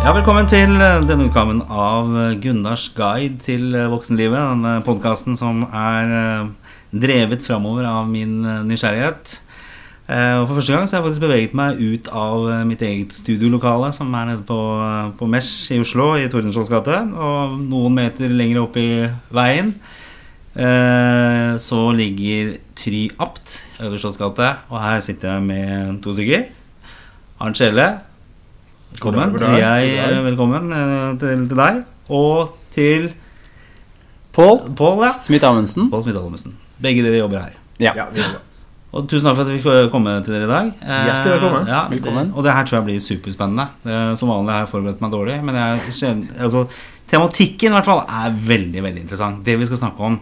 Ja, Velkommen til eh, denne utgaven av eh, Gunnars guide til eh, voksenlivet. Denne podkasten som er drevet framover av min nysgjerrighet. Og For første gang så har jeg faktisk beveget meg ut av mitt eget studiolokale, som er nede på, på Mesh i Oslo, i Tordenskiolds gate. Og noen meter lenger opp i veien så ligger Try Apt, Øverskjolds gate. Og her sitter jeg med to stykker. Arnt Skjelle. Velkommen. God dag, god dag. Jeg, eh, velkommen eh, til, til deg. Og til Pål ja. Smith Amundsen. Pål Smith Holmesen. Begge dere jobber her. Ja. Ja, vi jobber. Og tusen takk for at vi fikk komme til dere i dag. Eh, Hjertelig velkommen. Ja, Velkommen. Og det her tror jeg blir superspennende. Som vanlig har jeg forberedt meg dårlig, men jeg kjenner, altså, tematikken i hvert fall er veldig veldig interessant. Det vi skal snakke om,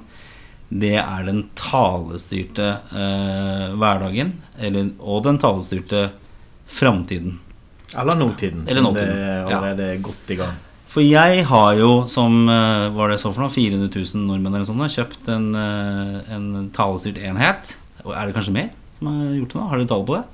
det er den talestyrte eh, hverdagen eller, og den talestyrte framtiden. Eller nåtiden, Eller nåtiden, det er allerede ja. godt i gang. For jeg har jo, som eh, var det så for noe, 400 000 nordmenn eller sånn, kjøpt en, eh, en talestyrt enhet. Er det kanskje mer som har gjort det nå? Har dere tall på det?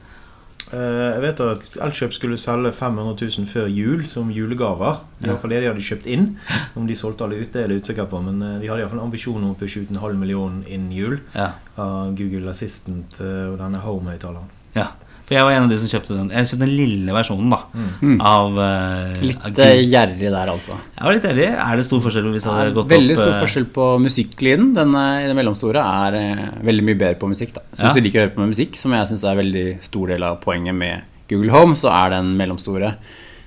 Eh, Jeg vet at Elkjøp skulle selge 500 000 før jul som julegaver. Det var fall det de hadde kjøpt inn. Om de solgte alle ute, er litt usikker på. Men de hadde iallfall en ambisjon om å pushe ut en halv million innen jul Ja. av Google Assistant og denne Home-høyttaleren. ja. For jeg var en av de som kjøpte den. Jeg kjøpte den lille versjonen da Mm. av uh, Litt Google. eh, gjerrig der, altså. Jeg var litt gjerrig. Er det stor forskjell hvis det hadde gått gått veldig opp stor eh, forskjell på musikklyden. Den i det mellomstore er uh, veldig mye bedre på musikk. da Så Ja. Hvis du liker å høre på med musikk, som jeg syns er en veldig stor del av poenget med Google Home, så er den mellomstore,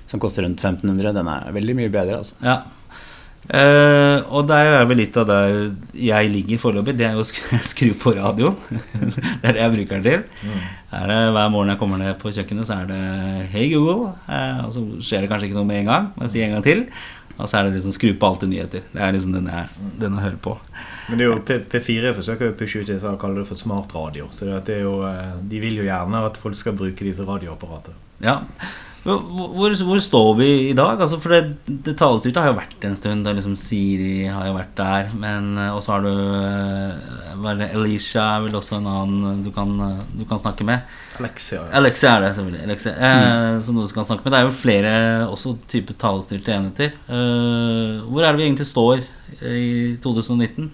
som koster rundt 1500, den er veldig mye bedre. altså Ja. Eh, og der er vel litt av der jeg ligger foreløpig. Det er jo å skru, på radio. det er det jeg bruker den til. Er det Hver morgen jeg kommer ned på kjøkkenet, så er det 'Hei, Google'. Uh, og så skjer det kanskje ikke noe med en gang. Men jeg sier en gang til. Og så er det liksom 'skru på alltid nyheter'. Det er liksom den jeg, den jeg hører på. Men det er jo P P4 forsøker jo å pushe ut det som kaller det for smartradio. Så det er jo, eh, de vil jo gjerne at folk skal bruke disse radioapparatene. Ja. Hvor, hvor, står vi i dag? Altså, for det, det talestyrte har jo vært en stund. Er liksom Siri har jo vært der. Men eh, Og så har du var hva er det, Alicia er vel også en annen du kan, eh, du kan snakke med. Alexia. ja. Alexia er det, selvfølgelig. Alexia, eh, Som du kan snakke med. Det er jo flere også type talestyrte enheter. Eh, hvor er det vi egentlig står i 2019?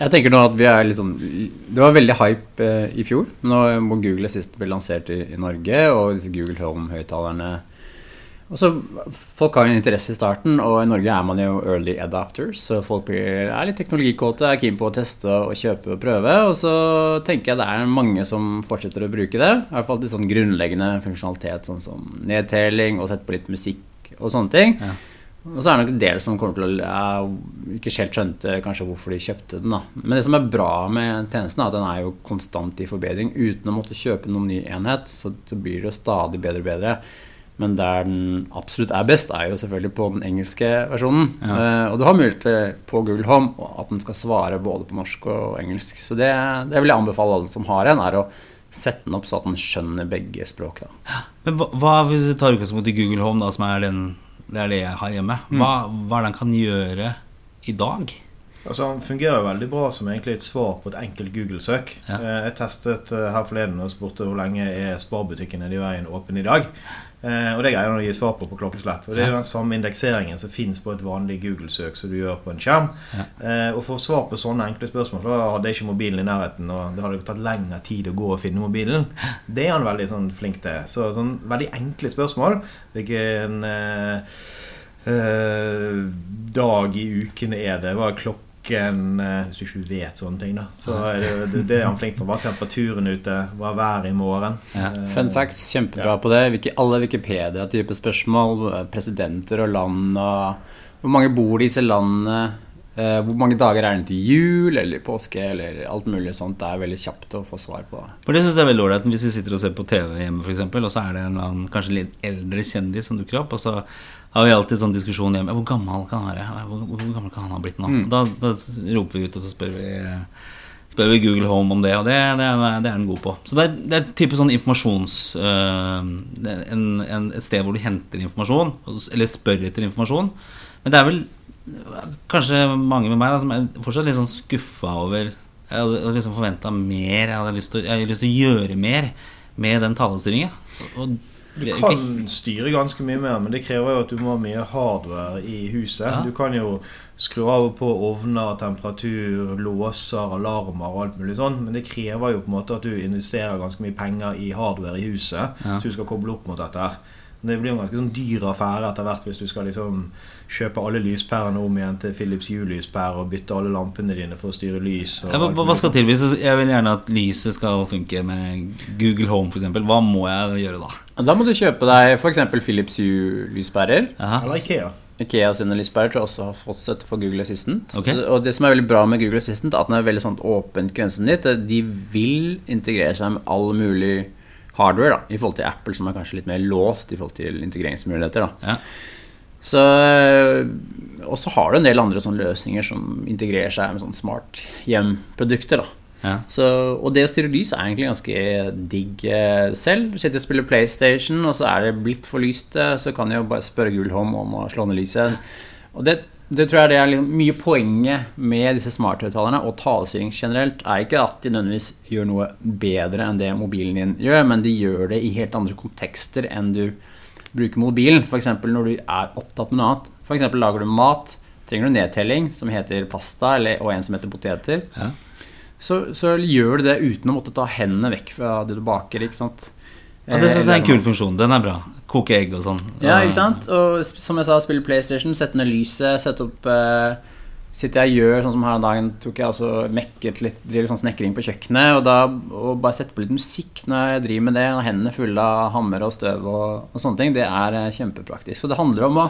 Jeg tenker nå at vi er sånn Det var veldig hype eh, i fjor. Nå må Google sist ble lansert i, i Norge, og disse Google Home-høyttalerne Folk har en interesse i starten, og i Norge er man jo early adapters. Så folk blir, er litt teknologikåte, er keen på å teste og kjøpe og prøve. Og så tenker jeg det er mange som fortsetter å bruke det. I hvert fall til sånn grunnleggende funksjonalitet, sånn som nedtelling og sette på litt musikk og sånne ting. Ja. Og så er det nok en del som kommer til å jeg ikke helt skjønte kanskje hvorfor de kjøpte den. da. Men det som er bra med tjenesten, er at den er jo konstant i forbedring. Uten å måtte kjøpe noen ny enhet, så, så blir det jo stadig bedre og bedre. Men der den absolutt er best, er jo selvfølgelig på den engelske versjonen. Ja. Uh, og du har mulighet til på Google Home at den skal svare både på norsk og engelsk. Så det, det vil jeg anbefale alle som har en, er å sette den opp så at den skjønner begge språk. da. Men hva, hva hvis du tar utgangspunkt i Google Home, da, som er den, det er det jeg har hjemme. Hva, hva er det han kan gjøre i dag? Altså Han fungerer jo veldig bra som egentlig et svar på et enkelt Google-søk. Ja. Eh, Jeg testet eh, her forleden og spurte hvor lenge er sparbutikkene i veien åpne i dag. Eh, Og det greier han å gi svar på på klokkeslett. Og Det er jo den samme indekseringen som fins på et vanlig Google-søk som du gjør på en skjerm. Ja. Eh, Og for å svare på sånne enkle spørsmål Da hadde jeg ikke mobilen i nærheten, og det hadde tatt lengre tid å gå og finne mobilen. Det er han veldig sånn flink til. Så sånn veldig enkle spørsmål. Hvilken eh, eh, dag i uken er det? Hva er klokken? Eh, Hvis du ikke vet sånne ting, da. Så er det, det, det er han flink for. Hva er temperaturen ute? Hva er været i morgen? Ja. Eh, Fun facts, kjempebra ja. på det. Alle Wikipedia-type spørsmål. eh, Presidenter og land og Hvor mange bor i disse landene? Eh, hvor mange dager er det til jul eller påske eller alt mulig sånt. Det er veldig kjapt å få svar på. For det synes jeg er veldig ålreit hvis vi sitter og ser på TV hjemme, eksempel, og så er det en annen kanskje litt eldre kjendis som dukker opp, og så har vi alltid sånn diskusjon hjemme. Hvor gammel kan han være? Hvor, hvor gammel kan han ha blitt nå? Mm. Da, da roper vi ut, og så spør vi spør vi Google Home om det, og det, det, det er den god på. Så det er, det er type sånn informasjons... øh, en, en, et sted hvor du henter informasjon, eller spør etter informasjon. Men det er vel kanskje mange med meg da, som er fortsatt litt sånn skuffa over Jeg hadde, liksom forventa mer. Jeg hadde til, jeg hadde lyst til å gjøre mer med den talestyringa. Du kan styre ganske mye mer, men det krever jo at du må ha mye hardware i huset. Ja. Du kan jo skru av og på ovner, temperatur, låser, alarmer og alt mulig sånn, men det krever jo på en måte at du investerer ganske mye penger i hardware i huset, Ja. så du skal koble opp mot dette her. Det blir jo en ganske sånn dyr affære etter hvert hvis du skal liksom kjøpe alle lyspærene om igjen til Philips Hue-lyspære og bytte alle lampene dine for å styre lys. og Ja, hva, hva skal til hvis jeg vil gjerne at lyset skal funke med Google Home f.eks.? Hva må jeg gjøre da? Da må du kjøpe deg f.eks. Philips Hue-lyspærer. Jaha. Eller Ikea. Ikea sine lyspærer tror jeg også har fått støtte for Google Assistant. Okay. Og det som er veldig bra med Google Assistant, er at den er veldig sånn åpent grensen ditt. De vil integrere seg med all mulig hardware, da, i forhold til Apple, som er kanskje litt mer låst i forhold til integreringsmuligheter. da. Ja. Så, øh, og så har du en del andre løsninger som integrerer seg med sånn smart hjem-produkter. Ja. Så, og det å styre lys er egentlig ganske digg eh, selv. Du sitter og spiller PlayStation, og så er det blitt for lyst, eh, så kan jeg jo bare spørre Gullholm om å slå ned lyset. Og det, det tror jeg det er liksom mye poenget med disse smarthøyttalerne og talestyring generelt, er ikke at de nødvendigvis gjør noe bedre enn det mobilen din gjør, men de gjør det i helt andre kontekster enn du bruker mobilen. F.eks. når du er opptatt med noe annet. F.eks. lager du mat, trenger du nedtelling som heter pasta, eller, og en som heter poteter Ja. så, så gjør du det uten å måtte ta hendene vekk fra det du baker. ikke sant? ja, Det syns jeg er en Eh, kul funksjon. Den er bra. Koke egg og sånn. Ja, ikke sant? Og som jeg sa, spille PlayStation, sette ned lyset, sette opp eh, Sitter jeg og gjør sånn som her om dagen, tok jeg også mekket litt, driver sånn snekring på kjøkkenet, og da og bare sette på litt musikk når jeg driver med det, og hendene fulle av hammer og støv og, og sånne ting, det er eh, kjempepraktisk. Så det handler om å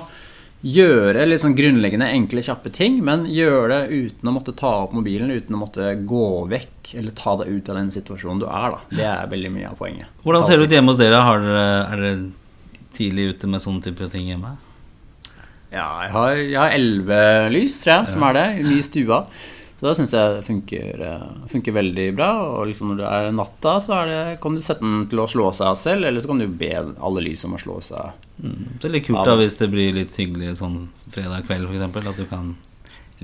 gjøre litt sånn grunnleggende enkle, kjappe ting, men gjøre det uten å måtte ta opp mobilen, uten å måtte gå vekk eller ta deg ut av den situasjonen du er. da. Det er veldig mye av poenget. Hvordan ser det ut hjemme hos dere? Har dere er dere tidlig ute med sånne typer ting hjemme? Ja, jeg har, elleve lys, tror jeg, som er det, i stua. Så det syns jeg funker, eh, funker veldig bra. Og liksom når det er natta, så er det, kan du sette den til å slå seg av selv, eller så kan du be alle lys om å slå seg av. Mm. Det er litt kult da hvis det blir litt hyggelig sånn fredag kveld f.eks. At du kan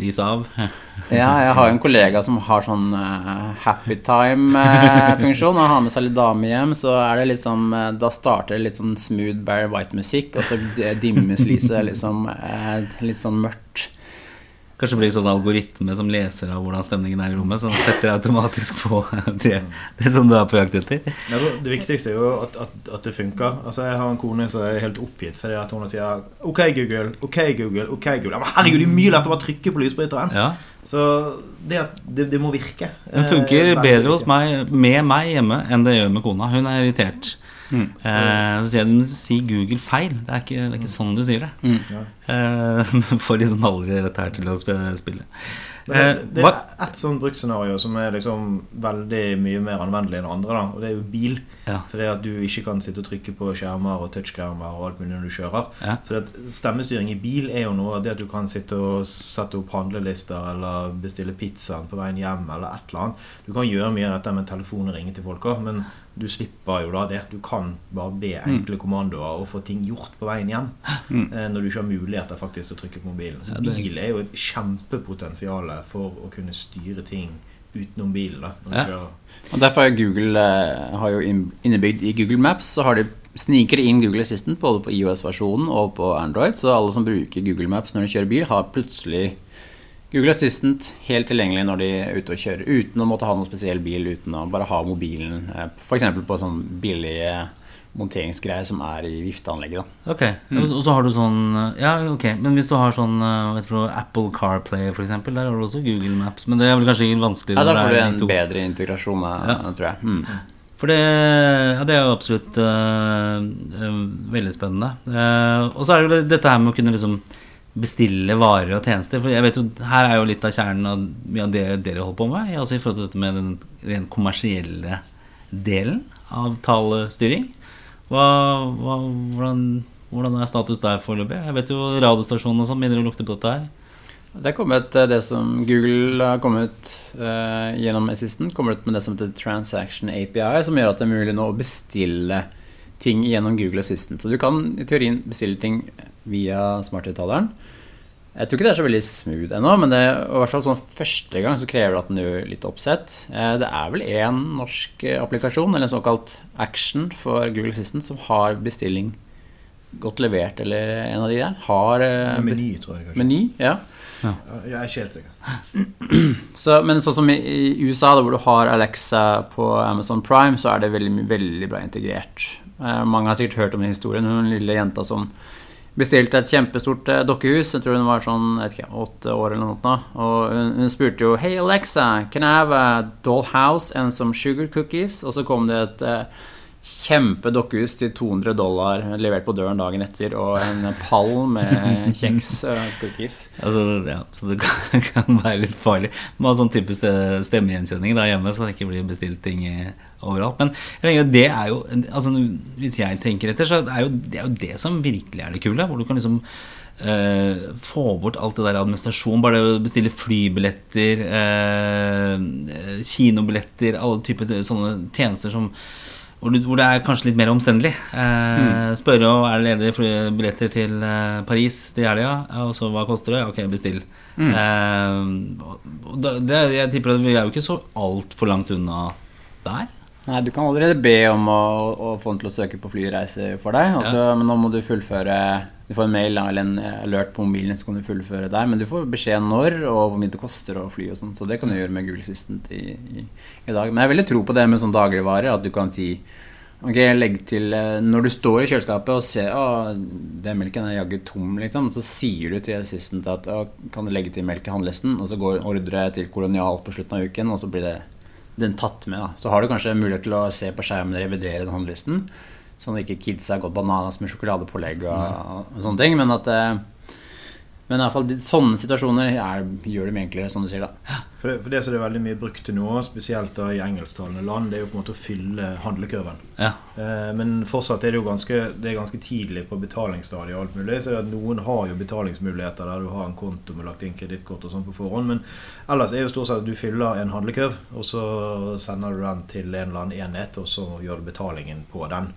lyse av. Ja, jeg har jo en kollega som har sånn uh, happy time-funksjon. Han har med seg litt dame hjem, så er det liksom uh, Da starter det litt sånn smooth Barry White-musikk, og så dimmes lyset liksom eh, litt sånn mørkt. Kanskje det blir sånn algoritme som leser av hvordan stemningen er i rommet, som setter automatisk på det, det som du er på jakt etter. Ja, det viktigste er jo at, at, at det funker. Altså Jeg har en kone som er helt oppgitt fordi at hun sier OK, Google, OK, Google, OK, Google. Men herregud, det er mye lettere å bare trykke på lysbryteren. Ja, Så det, det, det må virke. Den Eh, funker bedre hos meg med meg hjemme enn det gjør med kona. Hun er irritert. Mm. Eh, så sier jeg du si Google feil. Det er ikke, det er ikke sånn du sier det. Mm. Ja. Eh, Får liksom aldri dette her til å spille. Det, Eh, det er ett sånt bruksscenario som er liksom veldig mye mer anvendelig enn andre. da Og det er jo bil. Ja. Fordi at du ikke kan sitte og trykke på skjermer og touchskjermer og alt mulig når du kjører. Ja. Så det at stemmestyring i bil er jo noe av det at du kan sitte og sette opp handlelister eller bestille pizzaen på veien hjem eller et eller annet. Du kan gjøre mye av dette med telefon og ringe til folk òg, men du slipper jo da det. Du kan bare be enkle kommandoer og få ting gjort på veien hjem. Mm. eh, Når du ikke har muligheter faktisk til å trykke på mobilen. Så bil er jo et kjempepotensial for å kunne styre ting utenom bilen. da Ja. Og derfor har Google eh, har jo inn- innebygd i Google Maps så har de sniker inn Google Assistant både på iOS-versjonen og på Android. Så alle som bruker Google Maps når de kjører bil, har plutselig Google Assistant helt tilgjengelig når de er ute og kjører, uten å måtte ha noen spesiell bil, uten å bare ha mobilen f.eks. på sånn billige monteringsgreier som er i vifteanlegget. da. Ok, Og så har du sånn Ja, ok, men hvis du har sånn eh, vet du, Apple CarPlay f.eks., der har du også Google Maps. Men det er vel kanskje vanskeligere Ja, Da får du de en bedre integrasjon, med, Ja. tror jeg. Mm. For det, ja, det er jo absolutt uh, uh, veldig spennende. Uh, og så er det jo dette her med å kunne liksom bestille varer og tjenester. For jeg vet jo, Her er jo litt av kjernen av mye det dere holder på med. Altså i forhold til dette med den rent kommersielle delen av talestyring. Hva, hva, hvordan, hvordan er status der foreløpig? Jeg vet jo radiostasjonen og sånn begynner å lukte på dette her. Det er kommet eh, det som Google har kommet eh, gjennom Assistant, kommer ut med det som heter Transaction API, som gjør at det er mulig nå å bestille ting gjennom Google Assistant. Så du kan i teorien bestille ting via smarthøyttaleren. Jeg tror ikke det er så veldig smooth ennå, men det, i hvert fall sånn første gang så krever det at den gjør litt oppsett. Eh, Det er vel én norsk eh, applikasjon, eller en såkalt Action for Google Assistant, som har bestilling godt levert, eller en av de der. Har eh, Meny, tror jeg. kanskje. Meny, ja. Ja, Jeg er ikke helt sikker. Så, men sånn som i, i USA, da, hvor du har Alexa på Amazon Prime, så er det veldig, veldig bra integrert. Eh, mange har sikkert hørt om den historien. Hun lille jenta som bestilte et kjempestort eh, dokkehus. Jeg tror hun var sånn ikke, åtte år eller noe. Og hun, hun spurte jo Hey Alexa, can I have a dollhouse and some sugar cookies? Og så kom det et eh, kjempedokkehus til 200 dollar levert på døren dagen etter, og en pall med kjeks og cookies. Altså, ja, så det kan, kan være litt farlig. Du må ha sånn type stemmegjenkjenning der hjemme, så det ikke blir bestilt ting overalt. Men jeg tenker det er jo altså, Hvis jeg tenker etter, så er jo, det er jo det som virkelig er det kule. Hvor du kan liksom Uh, få bort alt det der administrasjon. Bare det å bestille flybilletter, uh, kinobilletter, alle typer sånne tjenester som hvor, det er kanskje litt mer omstendelig. Eh, Spørre om er det ledige flybilletter til eh, Paris til helga, ja, og så hva koster det? Ok, bestill. Eh, og da, det, jeg tipper at vi er jo ikke så altfor langt unna der. Nei, Du kan allerede be om å, å få den til å søke på flyreise for deg. Også, ja. Men nå må du fullføre Du får en mail eller en alert på mobilen, så kan du fullføre der. Men du får beskjed når og hvor mye det koster å fly og sånn. Så det kan du gjøre med Google Assistant i, i, i dag. Men jeg vil tro på det med sånn dagligvarer, at du kan si Ok, legg til eh, Når du står i kjøleskapet og ser at den melken er jaggu tom, liksom, så sier du til assistant at kan du legge til melk i handlelisten, og så går ordre til kolonial på slutten av uken, og så blir det den tatt med. da. Så har du kanskje mulighet til å se på skjermen og revidere den handlelisten. Sånn at ikke kidsa har gått bananas med sjokoladepålegg og, og sånne ting. Men at eh, men i alle fall, sånne situasjoner er, gjør det enklere, som du sier. da. For det, for det som er veldig mye brukt til nå, spesielt da i engelsktalende land, det er jo på en måte å fylle handlekurven. Ja. Eh, Men fortsatt er det jo ganske, det er ganske tidlig på betalingsstadiet. og alt mulig, så det at Noen har jo betalingsmuligheter der du har en konto med lagt inn kredittkort og sånn på forhånd. Men ellers er jo stort sett at du fyller en handlekurv, og så sender du den til en eller annen enhet, og så gjør du betalingen på den.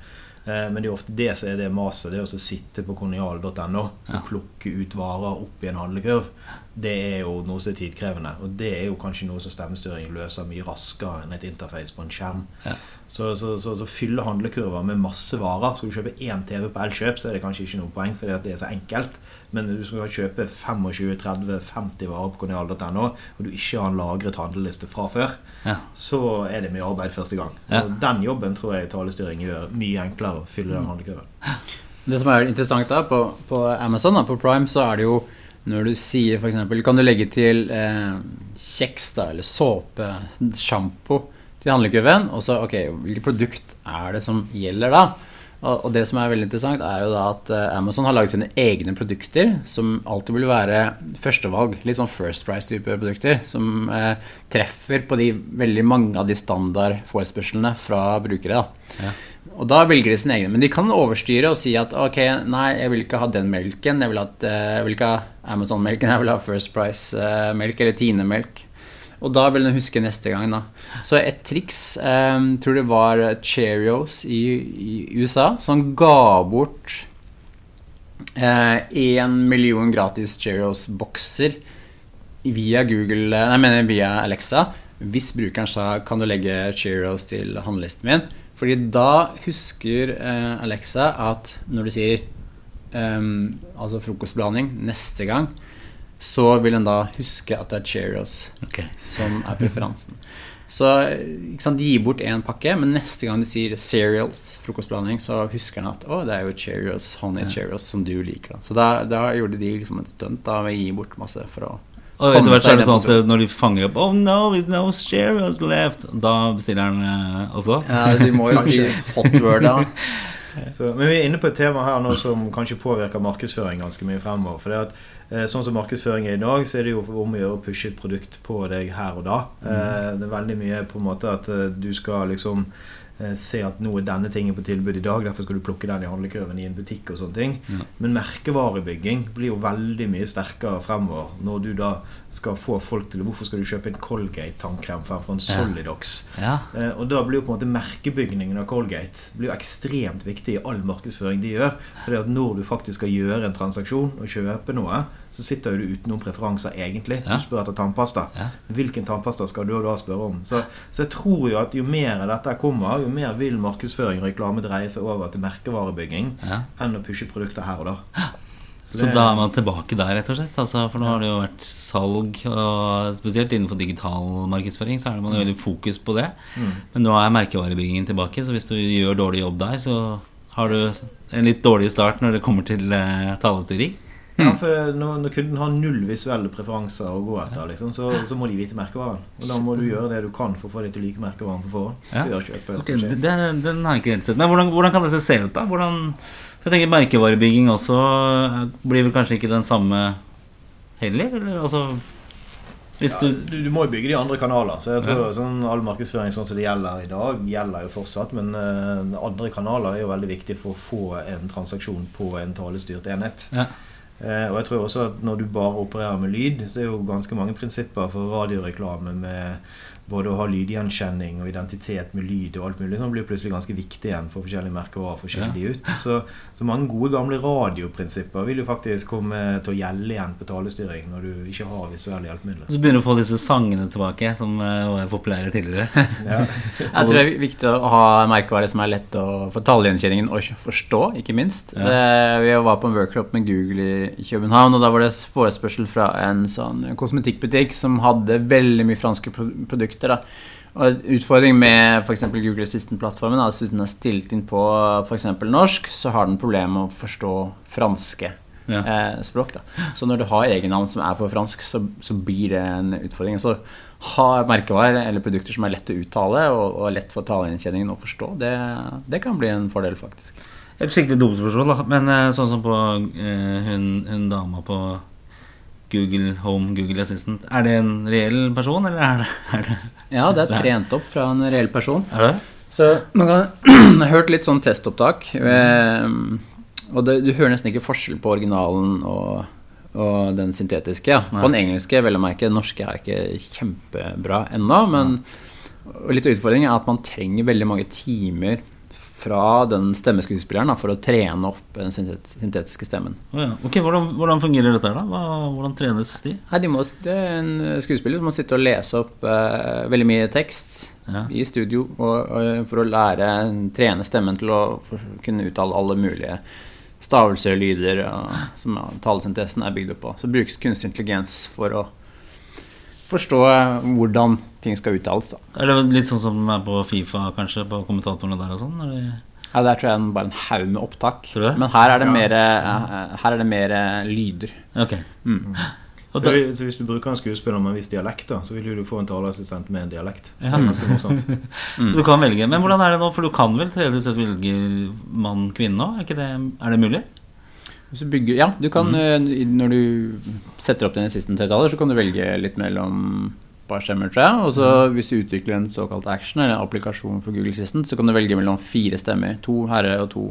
Eh, Men det er jo ofte det som er det maset. Det er å sitte på kolonial.no og plukke ut varer opp i en handlekurv. Det er jo noe som er tidkrevende. Og det er jo kanskje noe som stemmestyring løser mye raskere enn et interface på en skjerm. Ja. Så, så, så, så fylle handlekurver med masse varer. Skal du kjøpe én TV på Elkjøp, så er det kanskje ikke noe poeng, fordi det er så enkelt. Men du skal kjøpe 25-30-50 varer på konial.no, og du ikke har en lagret handleliste fra før, Ja. så er det mye arbeid første gang. Ja. Og den jobben tror jeg talestyring gjør mye enklere å fylle den handlekurven. Det som er interessant da, på, på Amazon, da, på Prime, så er det jo når du sier f.eks. Kan du legge til eh, kjeks da, eller såpe, sjampo til handlekurven? Og så, ok, hvilket produkt er det som gjelder da? Og, og det som er veldig interessant, er jo da at eh, Amazon har laget sine egne produkter som alltid vil være førstevalg. Litt sånn First Price-type produkter. Som eh, treffer på de veldig mange av de standard forespørslene fra brukere. da. Og da velger de sine egne. Men de kan overstyre og si at ok, nei, jeg vil ikke ha den melken. Jeg vil, at, eh, jeg vil ikke ha Amazon-melken, jeg vil ha First Price-melk eller Tine-melk. Og da vil hun huske neste gang, da. Så et triks, um, tror det var Cheerios i, i USA, som ga bort én million gratis Cheerios-bokser via Google Nei, jeg mener via Alexa. Hvis brukeren sa 'kan du legge Cheerios til handlelisten min'? Fordi da husker eh, Alexa at når du sier um, altså frokostblanding neste gang, så vil den da huske at det er Cheerios okay. som er preferansen. Så sant, De gir bort én pakke, men neste gang du sier cereals, frokostblanding, så husker den at å, det er jo Cheerios, honey Cheerios som du liker. Da. Så da, da gjorde de liksom et stunt ved å gi bort masse for å Og etter hvert så er det sånn at når de fanger opp Oh no, there's no Cheerios left Da bestiller han eh, også. Ja, du må jo si hot word, da. Så, men vi er inne på et tema her nå som kanskje påvirker markedsføring ganske mye fremover. For det at, eh, sånn som markedsføring er i dag, så er det jo om å gjøre å pushe et produkt på deg her og da. Eh, det er veldig mye på en måte at eh, du skal liksom se at nå er denne tingen på tilbud i dag, derfor skal du plukke den i handlekurven i en butikk og sånne ting. Ja. Men merkevarebygging blir jo veldig mye sterkere fremover når du da skal få folk til Hvorfor skal du kjøpe en Colgate-tannkrem fremfor en Solidox? Ja. Ja. Og da blir jo på en måte merkebygningen av Colgate blir jo ekstremt viktig i all markedsføring de gjør. For når du faktisk skal gjøre en transaksjon og kjøpe noe, så sitter du uten noen preferanser, egentlig. Du spør etter tannpasta. Hvilken tannpasta skal du da spørre om? Så, så jeg tror jo at jo mer dette kommer, jo mer vil markedsføring og reklame dreie seg over til merkevarebygging enn å pushe produkter her og da. Så det- da er man tilbake der, rett og slett. Altså, for nå har det jo vært salg, og spesielt innenfor digital markedsføring, så er det man jo veldig fokus på det. Mm. Men nå er merkevarebyggingen tilbake, så hvis du gjør dårlig jobb der, så har du en litt dårlig start når det kommer til eh, talestyring. Ja, for når, når kunden har null visuelle preferanser å gå etter, liksom, så, så må de vite merkevaren. Og da må du gjøre det du kan for å få dem til å like merkevaren på forhånd. Ja. Kjøpet Ok, skal den har jeg ikke helt sett. Men hvordan, hvordan kan dette se ut, da? Hvordan, jeg tenker Merkevarebygging også eh, blir vel kanskje ikke den samme heller? Eller altså Ja, du du, du må jo bygge de andre kanaler. Så jeg tror Ja. sånn, All markedsføring sånn som det gjelder i dag, gjelder jo fortsatt. Men uh, andre kanaler er jo veldig viktig for å få en transaksjon på en talestyrt enhet. ja. Eh, og jeg tror også at når du bare opererer med lyd, så er jo ganske mange prinsipper for radioreklame med både å ha lydgjenkjenning og identitet med lyd og alt mulig som blir plutselig ganske viktig igjen for forskjellige merkevarer for å skille Ja. ut. Så, så mange gode gamle radioprinsipper vil jo faktisk komme til å gjelde igjen på talestyring når du ikke har visuelle hjelpemidler. Så begynner du å få disse sangene tilbake, som eh, var populære tidligere. Ja. Jeg tror det er viktig å ha merkevare som er lett å få tallgjenkjenningen og forstå, ikke minst. Ja. Det, vi var på en workshop med Google i København, og da var det forespørsel fra en sånn kosmetikkbutikk som hadde veldig mye franske pro produkter. da. Og Utfordringen med f.eks. Google Assistant-plattformen er at hvis den er stilt inn på f.eks. norsk, så har den problemer med å forstå franske Ja. eh, språk. da. Så når du har egennavn som er på fransk, så, så blir det en utfordring. Så ha merkevarer eller produkter som er lett å uttale og, og lett for talegjenkjenningen å forstå, det, det kan bli en fordel, faktisk. Et skikkelig dumt spørsmål, da. Men eh, sånn som på eh, hun, hun dama på Google Home, Google Assistant. Er det en reell person, eller er det, er det, Ja, det er trent opp fra en reell person. er det? Så man kan Jeg har hørt litt sånn testopptak. eh, og det, du hører nesten ikke forskjell på originalen og, og den syntetiske. Ja. På den engelske, vel å merke. Den norske er ikke kjempebra ennå. Men litt av utfordringen er at man trenger veldig mange timer fra den stemmeskuespilleren da, for å trene opp den syntetiske stemmen. Oh, ja. Ok, hvordan, hvordan fungerer dette da? Hva, hvordan trenes de? Nei, de må, det er en skuespiller som må sitte og lese opp eh, veldig mye tekst Ja. i studio og, og for å lære, trene stemmen til å for, kunne uttale alle mulige stavelser og lyder og, som ja, talesyntesen er bygd opp på. Så brukes kunstig intelligens for å forstå eh, hvordan ting skal uttales. Da. Er litt sånn som er på Fifa, kanskje, på kommentatorene der og sånn? Eller? det- Ja, der tror jeg det bare en haug med opptak. Tror du det? Men her er det Ja. mer, her det mer eh, lyder. Ok. Mm. Så, da, så hvis du bruker en skuespiller med en viss dialekt, da, så vil du få en taleassistent med en dialekt. Ja. Så du kan velge. Men hvordan er det nå? For du kan vel tredje sett velge mann-kvinne nå? Er, ikke det, er det mulig? Hvis du bygger, ja, du kan, mm. når du setter opp din assistant-høyttaler, så kan du velge litt mellom par stemmer, tror jeg. Og så hvis du utvikler en såkalt action, eller en applikasjon for Google Assistant, så kan du velge mellom fire stemmer. To herre- og to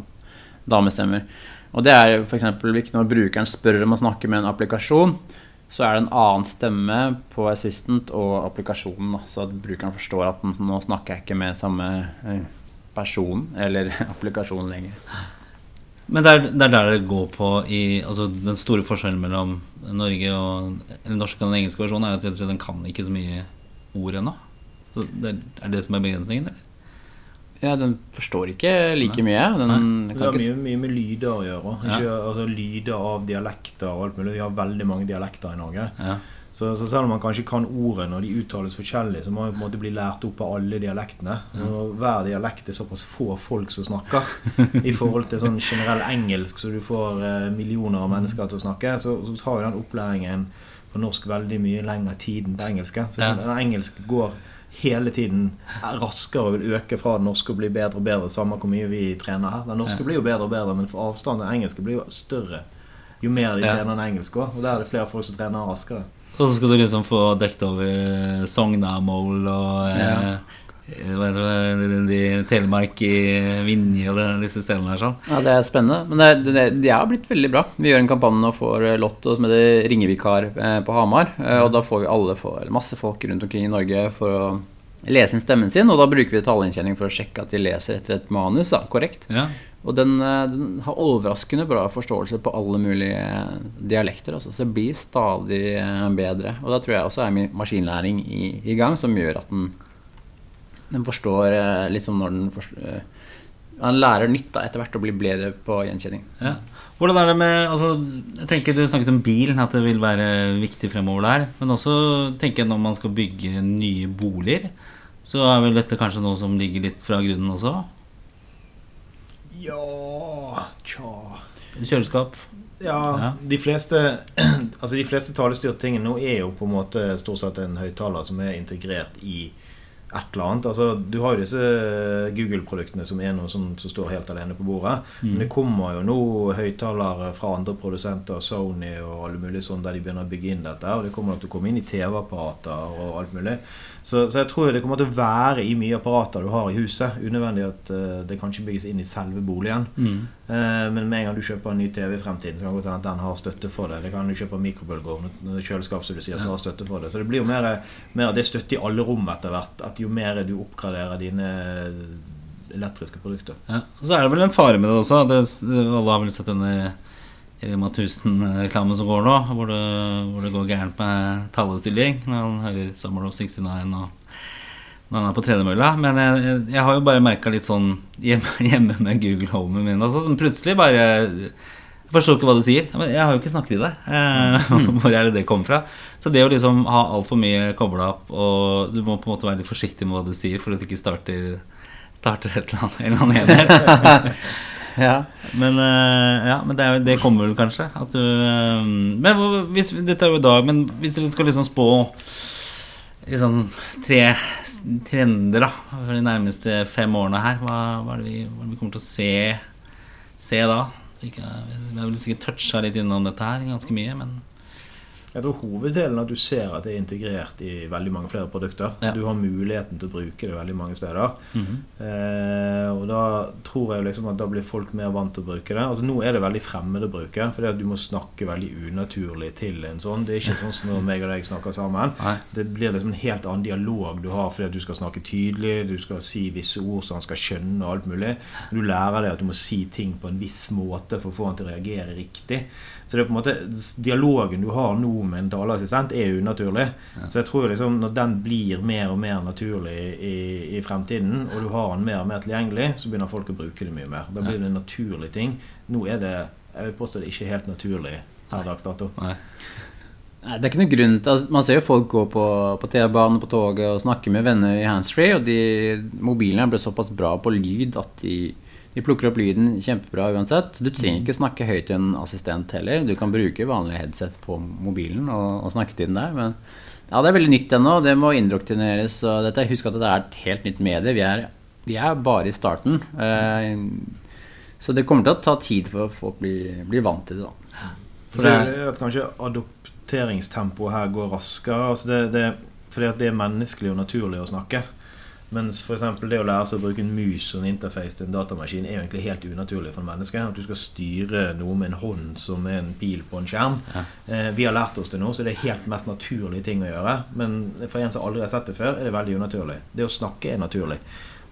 damestemmer. Og det er f.eks. når brukeren spør om å snakke med en applikasjon. Så er det en annen stemme på assistant og applikasjonen, da, så at brukeren forstår at den- nå snakker jeg ikke med samme eh, person eller applikasjon lenger. Men det er, det er der det går på i altså Den store forskjellen mellom Norge og eller norsk og den engelske versjonen er at rett og slett den kan ikke så mye ord ennå. Så det er det som er begrensningen? Eller? Ja, den forstår ikke like mye. Den Det har ikke mye, mye med lyder å gjøre. Ja. Altså, lyder av dialekter og alt mulig. Vi har veldig mange dialekter i Norge. Ja. Så, så selv om man kanskje kan ordene og de uttales forskjellig, så må man på en måte bli lært opp av alle dialektene. Og hver dialekt er såpass få folk som snakker, i forhold til sånn generell engelsk, så du får eh, millioner av mennesker til å snakke, så, så tar jo den opplæringen på norsk veldig mye lengre tid enn på engelske. Så Ja. den engelske går hele tiden raskere og vil øke fra den norske og bli bedre og bedre, samme hvor mye vi trener her. Den norske Ja. blir jo bedre og bedre, men for avstanden til den engelske blir jo større jo mer de Ja. trener den engelske òg. Og der er det flere folk som trener raskere. Og så skal du liksom få dekket over eh, Sognamål og eh, Ja. Heter det, de, Telemark i Vinje og disse stedene her sånn. Ja, det er spennende. Men det, det, det er blitt veldig bra. Vi gjør en kampanje nå for eh, Lotto som heter Ringevikar eh, på Hamar. eh, Og da får vi alle masse folk rundt omkring i Norge for å lese inn stemmen sin, og da bruker vi talegjenkjenning for å sjekke at de leser etter et manus. Da, korrekt. Ja. Og den, eh, den har overraskende bra forståelse på alle mulige dialekter. Altså. Så det blir stadig eh, bedre. Og da tror jeg også er maskinlæring i, i gang, som gjør at den, den forstår eh, litt som når den forstår, Han lærer nytt etter hvert og blir bedre på gjenkjenning. Ja. Hvordan er det med altså, Jeg tenker Du snakket om bil, at det vil være viktig fremover der. Men også tenker jeg når man skal bygge nye boliger, så er vel dette kanskje noe som ligger litt fra grunnen også? Ja Tja Kjøleskap? Ja, Ja. de fleste Altså de fleste talestyrte tingene nå er jo på en måte stort sett en høyttaler som er integrert i et eller annet. Altså, du har jo disse Google-produktene som er noe som, som står helt alene på bordet. Men det kommer jo nå høyttalere fra andre produsenter, Sony og alle mulige sånn, der de begynner å bygge inn dette. Og det kommer nok til å komme inn i TV-apparater og alt mulig. Så, så jeg tror det kommer til å være i mye apparater du har i huset. Unødvendig at uh, det kanskje bygges inn i selve boligen. Eh, men med en gang du kjøper en ny TV i fremtiden, så kan det godt hende at den har støtte for det. Det kan du kjøpe mikrobølgeovn, kjøleskap som du sier, som har støtte for det. Så det blir jo mer, mer at det er støtte i alle rom etter hvert. At jo mer du oppgraderer dine elektriske produkter. Ja. Og så er det vel en fare med det også. Det, alle har vel sett denne Rema 1000-reklame som går nå, hvor det, hvor det går gærent med tallestilling når han hører 'Summer of 69' og når han er på tredemølla. Men jeg, jeg har jo bare merka litt sånn hjemme, hjemme med Google Homen min altså, Plutselig bare Jeg forstår ikke hva du sier. Jeg har jo ikke snakket i det. Eh, hvor er det det kommer fra? Så det å liksom ha altfor mye kobla opp, og du må på en måte være litt forsiktig med hva du sier, for at du ikke starter, starter et eller annet, en eller annen enhet. Ja. Men, eh, ja, men det, jo- det kommer vel kanskje du eh, Men hvis, dette er jo i dag, men hvis dere skal liksom spå liksom tre trender da for de nærmeste fem årene her, hva, hva, er det vi, hva er det vi kommer til å se, se da? Vi har vel sikkert toucha litt innom dette her ganske mye, men Jeg tror hoveddelen er at du ser at det er integrert i veldig mange flere produkter. Ja. Du har muligheten til å bruke det veldig mange steder. Mhm. eh, og da tror jeg liksom at da blir folk mer vant til å bruke det. Altså Nå er det veldig fremmed å bruke, fordi du må snakke veldig unaturlig til en sånn. Det er ikke sånn som når meg og deg snakker sammen. Nei. Det blir liksom en helt annen dialog du har fordi at du skal snakke tydelig, du skal si visse ord så han skal skjønne, og alt mulig. Du lærer deg at du må si ting på en viss måte for å få han til å reagere riktig. Så det er på en måte dialogen du har nå med en taleassistent, er unaturlig. Så jeg tror liksom når den blir mer og mer naturlig i, i fremtiden, og du har den mer og mer tilgjengelig, så begynner folk å bruke det mye mer. Da blir det en naturlig ting. Nå er det jeg vil påstå det ikke helt naturlig per dags dato. Nei. Nei, Det er ikke noe grunn til altså, Man ser jo folk gå på, på T-banen på toget og snakke med venner i handsfree, og de mobilene ble såpass bra på lyd at de, de plukker opp lyden kjempebra uansett. Du trenger ikke snakke høyt til en assistent heller. Du kan bruke vanlig headset på mobilen og, og snakke til den der. Men ja, det er veldig nytt ennå. Det må indoktrineres. Og dette, husk at det er et helt nytt medie. Vi er, vi er bare i starten. Eh, så det kommer til å ta tid for at folk blir, blir vant til det. da. For det er at kanskje adopteringstempoet her går raskere. Altså det, det, fordi at det er menneskelig og naturlig å snakke. Mens eksempel det å lære seg å bruke en mus og en interface til en datamaskin er jo egentlig helt unaturlig for mennesket. At du skal styre noe med en hånd som er en pil på en skjerm. Eh, vi har lært oss det nå, så det er helt mest naturlige ting å gjøre. Men for en som aldri har sett det før, er det veldig unaturlig. Det å snakke er naturlig.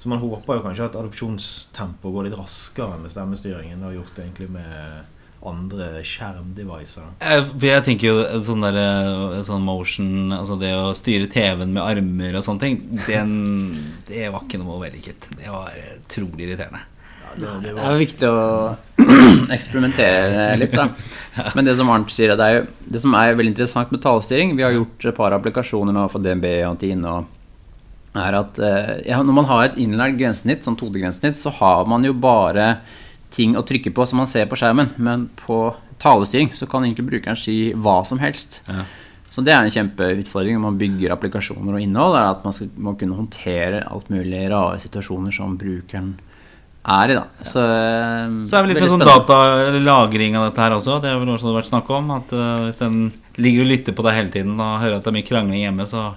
Så man håper jo kanskje at adopsjonstempoet går litt raskere med stemmestyringen enn det har gjort egentlig med andre skjermdevicer. Jeg, for jeg tenker jo sånn der eh, sånn motion Altså det å styre TV-en med armer og sånne ting den, Det var ikke noe vellykket. Det var utrolig irriterende. Ja, det, det Det er viktig å eksperimentere litt, da. Men det som Arnt sier, det er jo det som er veldig interessant med talestyring Vi har gjort et par applikasjoner nå for DNB og Tine og er at eh, ja, Når man har et innlært grensesnitt, sånn 2D-grensesnitt, så har man jo bare ting å trykke på som man ser på skjermen. Men på talestyring så kan egentlig brukeren si hva som helst. Ja. Så det er en kjempeutfordring når man bygger applikasjoner og innhold. er at man skal må kunne håndtere alt mulig rare situasjoner som brukeren er i. da Så, eh, Så er det litt med sånn spennende. data, eller lagring av dette her også. Det har vel også vært snakk om. At uh, hvis den ligger og lytter på deg hele tiden og hører at det er mye krangling hjemme, så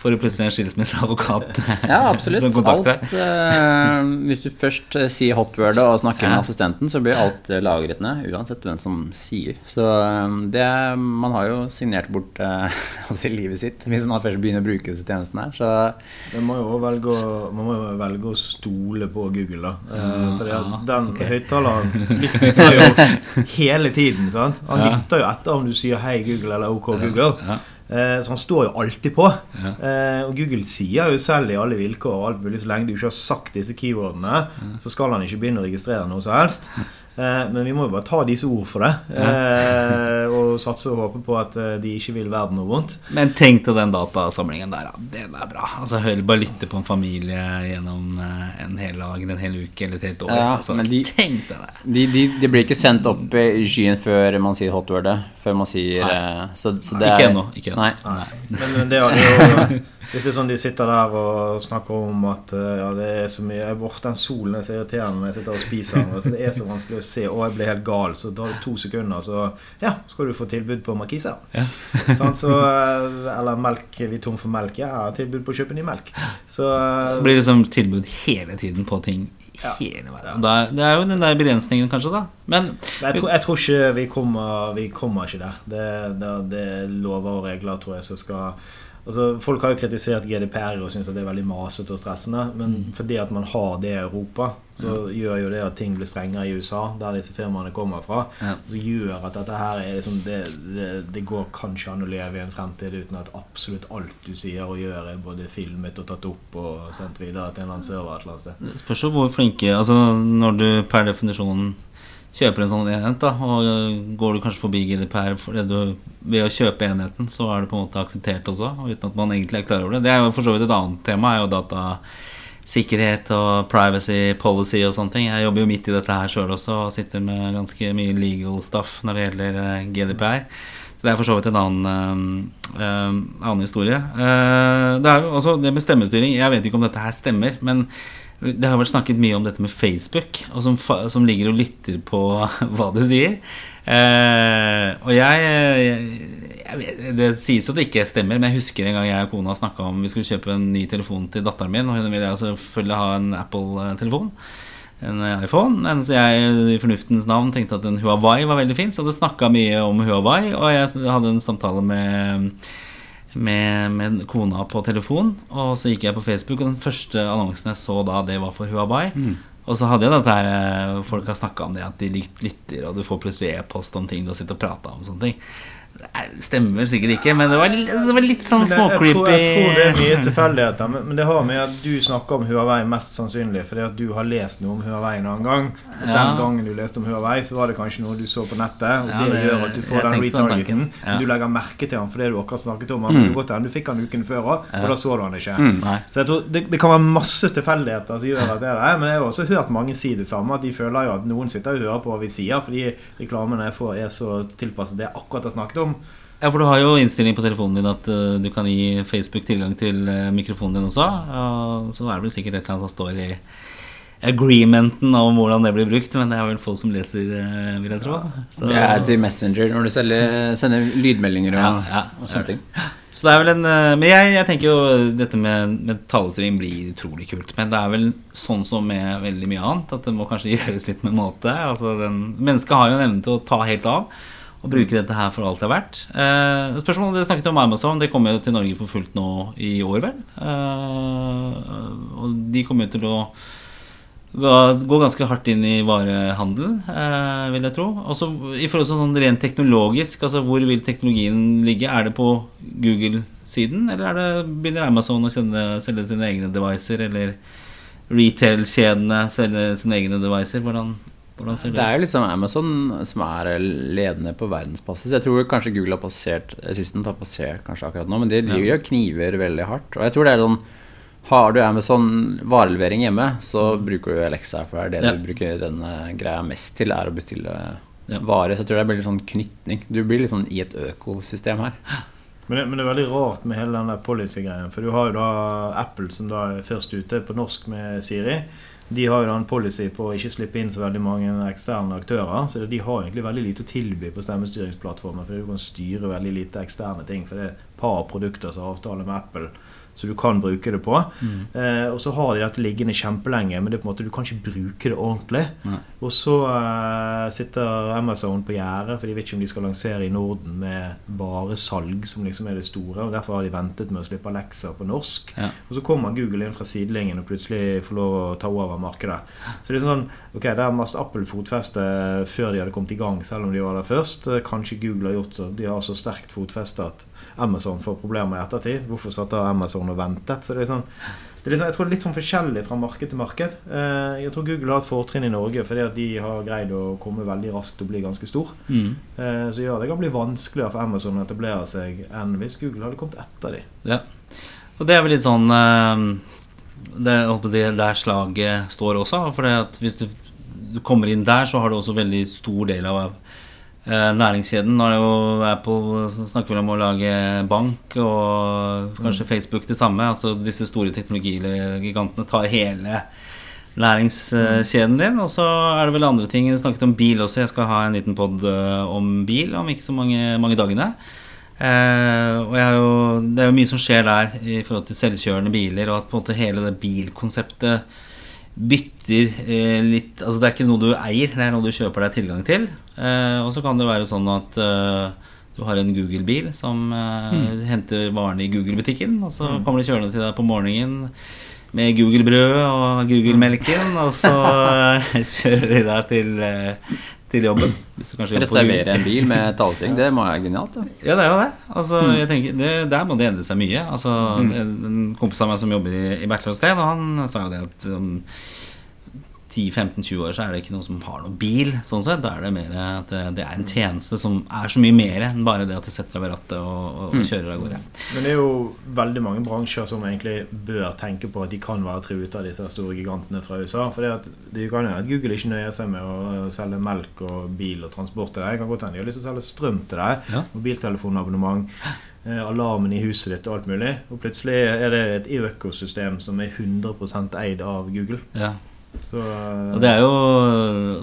Får å plutselig en skilsmisseadvokat Ja, absolutt. som Alt, eh, hvis du først eh, sier hotwordet og snakker Ja. med assistenten, så blir alt eh, lagret ned, uansett hvem som sier. Så eh, det Man har jo signert bort eh, si, livet sitt hvis man først begynner å bruke disse tjenestene her. Så Man må jo velge å, man må jo velge å stole på Google, da. Eh, for ja, den okay. høyttaleren lytter jo hele tiden. sant? Han Ja. lytter jo etter om du sier 'hei, Google' eller 'OK, Google'. Ja. Eh, så han står jo alltid på. Ja. Eh, og Google sier jo selv i alle vilkår og alt mulig, så lenge du ikke har sagt disse keywordene, så skal han ikke begynne å registrere noe som helst. Eh, men vi må jo bare ta disse ord for det, Ja. og satse og håpe på at eh, de ikke vil verden noe vondt. Men tenk til den datasamlingen der, Ja. Den er bra. Altså, hør, bare lytte på en familie gjennom eh, en hel dag, en hel uke eller et helt år. Ja, altså, men de- Tenk deg det. de, de, de blir ikke sendt opp i skyen før man sier hotwordet. Før man sier Nei. eh, så, så det Ikke er- ennå, ikke ennå. Nei. Nei. Men det er jo Hvis det er sånn de sitter der og snakker om at eh, ja, det er så mye Åh, den solen er så irriterende når jeg sitter og spiser. den. Så det er så vanskelig å se. Og jeg blir helt gal. Så tar det to sekunder, så ja, skal du få tilbud på Markisa. Ja. Så, eh, eller melk. Vi er tom for melk. Ja, tilbud på å kjøpe ny melk. Så eh, Det blir liksom tilbud hele tiden på ting Ja. Da, det er jo den der begrensningen, kanskje, da. Men jeg tror, jeg tror ikke vi kommer, vi kommer ikke der. Det, det, det er lover og regler, tror jeg, som skal Altså, folk har jo kritisert GDPR og syns det er veldig masete og stressende. Men Mm. fordi at man har det i Europa, så gjør jo det at ting blir strengere i USA, der disse firmaene kommer fra. Ja. Så gjør at dette her er liksom det, det, det går kanskje an å leve i en fremtid uten at absolutt alt du sier og gjør, er både filmet og tatt opp og sendt videre til en eller annen server et eller annet sted. spørs hvor flinke Altså når du per definisjon kjøper en sånn enhet, da, og øh, går du kanskje forbi GDPR fordi du, ved å kjøpe enheten, så er det på en måte akseptert også, uten at man egentlig er klar over det. Det er jo for så vidt et annet tema, er jo datasikkerhet og privacy policy og sånne ting. Jeg jobber jo midt i dette her sjøl også, og sitter med ganske mye legal stuff når det gjelder øh, GDPR. Så det er for så vidt en annen, øh, annen historie. Eh, det er jo også det med stemmestyring. Jeg vet ikke om dette her stemmer, men det har vært snakket mye om dette med Facebook, som, som ligger og lytter på hva du sier. Eh, og jeg, jeg, jeg Det sies jo at det ikke stemmer, men jeg husker en gang jeg og kona snakka om vi skulle kjøpe en ny telefon til datteren min, og hun ville altså selvfølgelig ha en Apple-telefon. En iPhone. så jeg i fornuftens navn tenkte at en Huawei var veldig fin, så hadde snakka mye om Huawei. Og jeg hadde en samtale med med, med kona på telefon. Og så gikk jeg på Facebook, og den første annonsen jeg så da, det var for Huawei. Og så hadde jeg dette her eh, Folk har snakka om det, at de lytter, og du får plutselig e-post om ting du har sittet og prata om. og sånne ting stemmer sikkert ikke, men det var, litt- det var litt sånn småcreepy. jeg, jeg, tror, jeg tror det er mye tilfeldigheter, men, men det har med at du snakker om Huawei mest sannsynlig fordi at du har lest noe om Huawei en annen gang. Og Ja. Den gangen du leste om Huawei, så var det kanskje noe du så på nettet. Og Ja, det, det- gjør at du får den retargeten. Ja. Du legger merke til han fordi du akkurat snakket om han. Mm. Godt Du fikk han uken før òg, og da så du han ikke. Mm. Så jeg tror det, det kan være masse tilfeldigheter som gjør at det er det. Men jeg har også hørt mange si det samme. At de føler jo at noen sitter og hører på hva vi sier, fordi reklamene jeg får, er så tilpasset det jeg akkurat har snakket om. Ja, for du har jo innstilling på telefonen din at uh, du kan gi Facebook tilgang til uh, mikrofonen din også. Og så er det vel sikkert et eller annet som står i agreementen om hvordan det blir brukt, men det er vel folk som leser, eh, vil jeg tro. Så, Det er til Messenger når du selger, sender lydmeldinger og, Ja, ja. og sånne ting. så det er vel en Men jeg, jeg tenker jo dette med, med talestyring blir utrolig kult. Men det er vel sånn som med veldig mye annet, at det må kanskje gjøres litt med måte. Altså den, mennesket har jo en evne til å ta helt av. Og bruke dette her for alt det er verdt. Eh, spørsmålet dere snakket om Amazon. Det kommer jo til Norge for fullt nå i år, vel? Eh, og de kommer jo til å gå ganske hardt inn i varehandelen, eh, vil jeg tro. Også I forhold til sånn rent teknologisk, altså hvor vil teknologien ligge? Er det på Google-siden, eller er det, begynner Amazon å selge, selge sine egne devicer, eller retail-kjedene selge sine egne devicer? Hvordan, det er jo liksom Amazon som er ledende på verdensbasis. Jeg tror kanskje Google har passert Assistant har passert kanskje akkurat nå, men de driver og kniver veldig hardt. Og jeg tror det er sånn Har du Amazon varelevering hjemme, så bruker du Alexa, for det er det Ja. du bruker denne greia mest til, er å bestille Ja. varer. Så jeg tror det blir litt sånn knytning. Du blir litt sånn i et økosystem her. Men det, men det er veldig rart med hele den der policy-greien. For du har jo da Apple som da er først ute på norsk med Siri. De har jo en policy på å ikke slippe inn så veldig mange eksterne aktører. Så de har egentlig veldig lite å tilby på stemmestyringsplattformen. For du kan styre veldig lite eksterne ting. For det er et par produkter som har avtale med Apple så du kan bruke det på. Eh, og så har de dette liggende kjempelenge, men det er på en måte, du kan ikke bruke det ordentlig. Nei. Og så eh, sitter Amazon på gjerdet, for de vet ikke om de skal lansere i Norden med varesalg, som liksom er det store. og Derfor har de ventet med å slippe Alexa på norsk. Ja. Og så kommer Google inn fra sidelinjen og plutselig får lov å ta over markedet. Så det er sånn, ok, Der mast Apple fotfeste før de hadde kommet i gang, selv om de var der først. Eh, Kanskje Google har gjort det. De har så sterkt fotfeste at Amazon får problemer i ettertid. Hvorfor satte da Og ventet? Så det er sånn det er liksom, jeg tror det er litt sånn forskjellig fra marked til marked. Eh, jeg tror Google har et fortrinn i Norge fordi at de har greid å komme veldig raskt og bli ganske stor. Mm. Eh, så ja, det kan bli vanskeligere for Amazon å etablere seg enn hvis Google hadde kommet etter dem. Ja. Og det er vel litt sånn eh, det, jeg Der slaget står også. For hvis du, du kommer inn der, så har du også veldig stor del av næringskjeden. Nå er jo Apple snakker vel om å lage bank, og kanskje Facebook det samme. Altså disse store teknologigigantene tar hele næringskjeden din. Og så er det vel andre ting. du snakket om bil også. Jeg skal ha en liten pod om bil om ikke så mange, mange dagene. Eh, og jo, det er jo mye som skjer der i forhold til selvkjørende biler, og at på en måte hele det bilkonseptet bytter eh, litt Altså det er ikke noe du eier, det er noe du kjøper deg tilgang til. Eh, og så kan det være sånn at eh, du har en Google-bil som eh, henter varene i Google-butikken, og så kommer de kjørende til deg på morgenen med Google-brød og Google-melken, og så eh, kjører de deg til, eh, til jobben. Reservere en bil med talestyring, det må være genialt. Da. Ja, det er jo det. Altså, jeg tenker, det der må det endre seg mye. Altså, En kompis av meg som jobber i, i Bertlåsted, og han sa jo det at om 10-15-20 år så er det ikke noen som har noen bil. Sånn sett, Da er det mer at det, det er en tjeneste som er så mye mer enn bare det at du setter deg ved rattet og, og, og kjører av gårde. Men det er jo veldig mange bransjer som egentlig bør tenke på at de kan være truet av disse store gigantene fra USA. For det, at, det kan jo at Google ikke nøyer seg med å selge melk og bil og transport til deg. Det kan godt hende de har lyst til å selge strøm til deg. Ja. Mobiltelefonabonnement. eh, Alarmen i huset ditt og alt mulig. Og plutselig er det et økosystem som er 100% eid av Google. Ja. Så Og det er jo,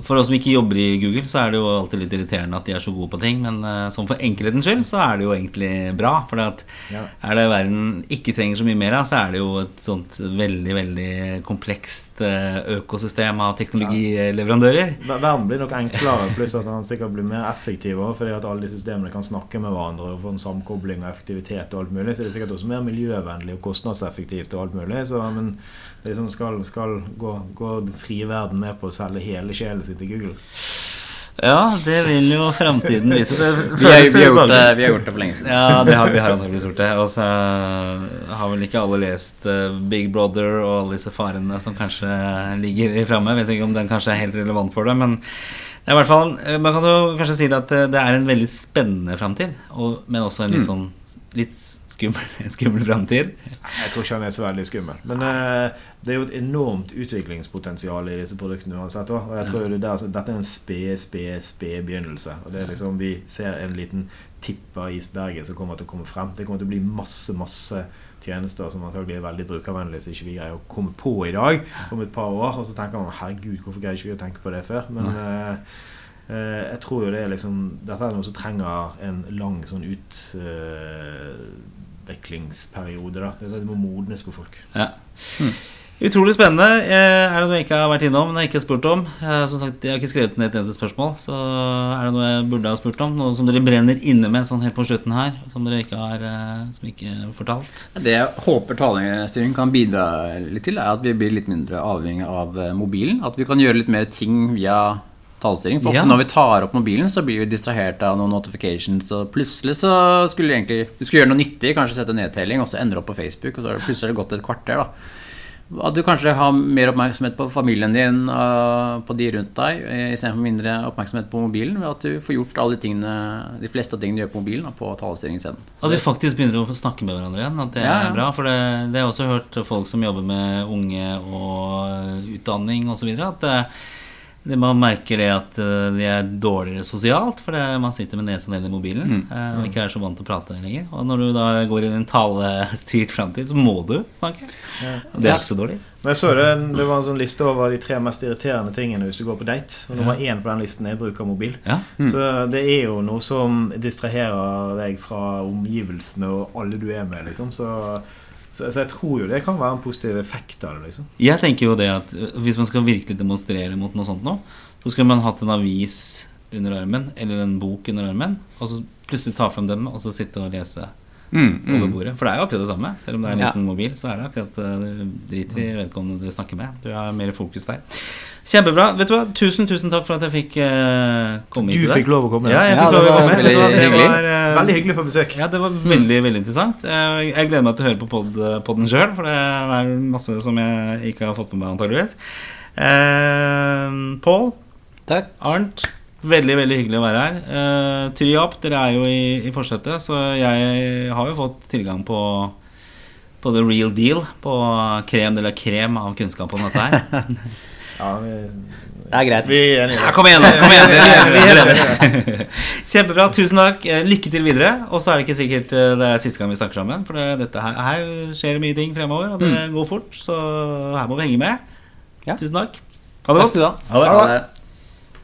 For oss som ikke jobber i Google, så er det jo alltid litt irriterende at de er så gode på ting. Men eh, sånn for enkelhetens skyld så er det jo egentlig bra. For Ja. er det verden ikke trenger så mye mer av, så er det jo et sånt veldig veldig komplekst eh, økosystem av teknologileverandører. Ja. Verden blir nok enklere, pluss at han sikkert blir mer effektiv også, fordi at alle de systemene kan snakke med hverandre og få en samkobling og effektivitet og alt mulig. Så det er sikkert også mer miljøvennlig og kostnadseffektivt og alt mulig. Så, men liksom skal, skal gå, gå den frie verden med på å selge hele sjelen sin til Google. Ja, det vil jo framtiden vise. Det Vi har, vi, har gjort det, vi har gjort det for lenge siden. Ja, det har vi har antakeligvis gjort det. Og så har vel ikke alle lest eh, Big Brother og alle disse farene som kanskje ligger i framme. Vet ikke om den kanskje er helt relevant for det, men det er i hvert fall, eh, man kan jo kanskje si det at eh, det er en veldig spennende framtid, og- men også en litt sånn litt skummel, skummel framtid. Jeg tror ikke han er så veldig skummel. Men eh, det er jo et enormt utviklingspotensial i disse produktene uansett. Og jeg tror det der, dette er en sped, sped, sped begynnelse. Og det er liksom, Vi ser en liten tipp av isberget som kommer til å komme frem. Det kommer til å bli masse, masse tjenester som antagelig er veldig brukervennlige, som ikke vi greier å komme på i dag om et par år. Og så tenker man herregud, hvorfor greier ikke vi å tenke på det før? Men eh, eh, jeg tror jo det er liksom Dette er noe som trenger en lang sånn utviklingsperiode. da Det må modnes på folk. Ja. Utrolig spennende. Er det noe jeg ikke har vært innom, men jeg ikke har spurt om? Eh, Som sagt, Jeg har ikke skrevet ned et eneste spørsmål, så er det noe jeg burde ha spurt om? Noe som dere brenner inne med sånn helt på slutten her, som dere ikke har eh, Som ikke er fortalt? Det jeg håper talestyring kan bidra litt til, er at vi blir litt mindre avhengig av eh, mobilen. At vi kan gjøre litt mer ting via talestyring. For ofte Ja. når vi tar opp mobilen, så blir vi distrahert av noen notifications, og plutselig så skulle vi egentlig Vi skulle gjøre noe nyttig, kanskje sette nedtelling, og så endre opp på Facebook, og så har det plutselig gått et kvarter, da. At du kanskje har mer oppmerksomhet på familien din og på de rundt deg, eh, istedenfor mindre oppmerksomhet på mobilen. Ved at du får gjort alle de tingene, de fleste av tingene du gjør på mobilen, på talestyringsscenen. At vi faktisk begynner å snakke med hverandre igjen. At det Ja, ja. er bra. For det, det har jeg også hørt folk som jobber med unge og utdanning osv. At det man merker det at eh, de er dårligere sosialt for man sitter med nesa ned i mobilen eh, og ikke er så vant til å prate lenger. Og når du da går inn i en talestyrt framtid, så må du snakke. Og det er ikke så dårlig. Men jeg så det, det var en sånn liste over de tre mest irriterende tingene hvis du går på date. Og nummer én på den listen er bruk av mobil. Ja. Så det er jo noe som distraherer deg fra omgivelsene og alle du er med, liksom. Så, Så, så jeg tror jo det kan være en positiv effekt av det. liksom Jeg tenker jo det at øh, hvis man skal virkelig demonstrere mot noe sånt nå, så skulle man hatt en avis under armen, eller en bok under armen, og så plutselig ta fram dem, og så sitte og lese Mm, over mm. bordet. For det er jo akkurat det samme. Selv om det er en Ja. liten mobil, så er det akkurat øh, Du driter i vedkommende du snakker med. Du har mer fokus der. Kjempebra. Vet du hva? Tusen, tusen takk for at jeg fikk uh, komme Du fikk lov å komme. Ja, jeg fikk ja, lov å var komme. Vet du hva? veldig Det hyggelig. var, uh, Veldig hyggelig for besøk. Ja, det var veldig veldig interessant. Jeg jeg gleder meg til å høre på pod, podden sjøl, for det er masse som jeg ikke har fått med meg, antageligvis. Eh, Pål, Takk. Arnt, veldig veldig hyggelig å være her. Uh, Tryap, dere er jo i, i forsetet, så jeg har jo fått tilgang på på the real deal, på krem de la krem av kunnskap om dette her. Ja, vi, Det er greit. vi er enige. Ja, kom igjen, da! Kom igjen. Vi er- vi er enige. Kjempebra. Tusen takk. Eh, Lykke til videre. Og så er det ikke sikkert eh, det er siste gang vi snakker sammen. For det, dette her, her skjer det mye ting fremover, og det går fort. Så her må vi henge med. Ja. Tusen takk. Ha det Takk godt. skal du ha. Ha det. Ha det.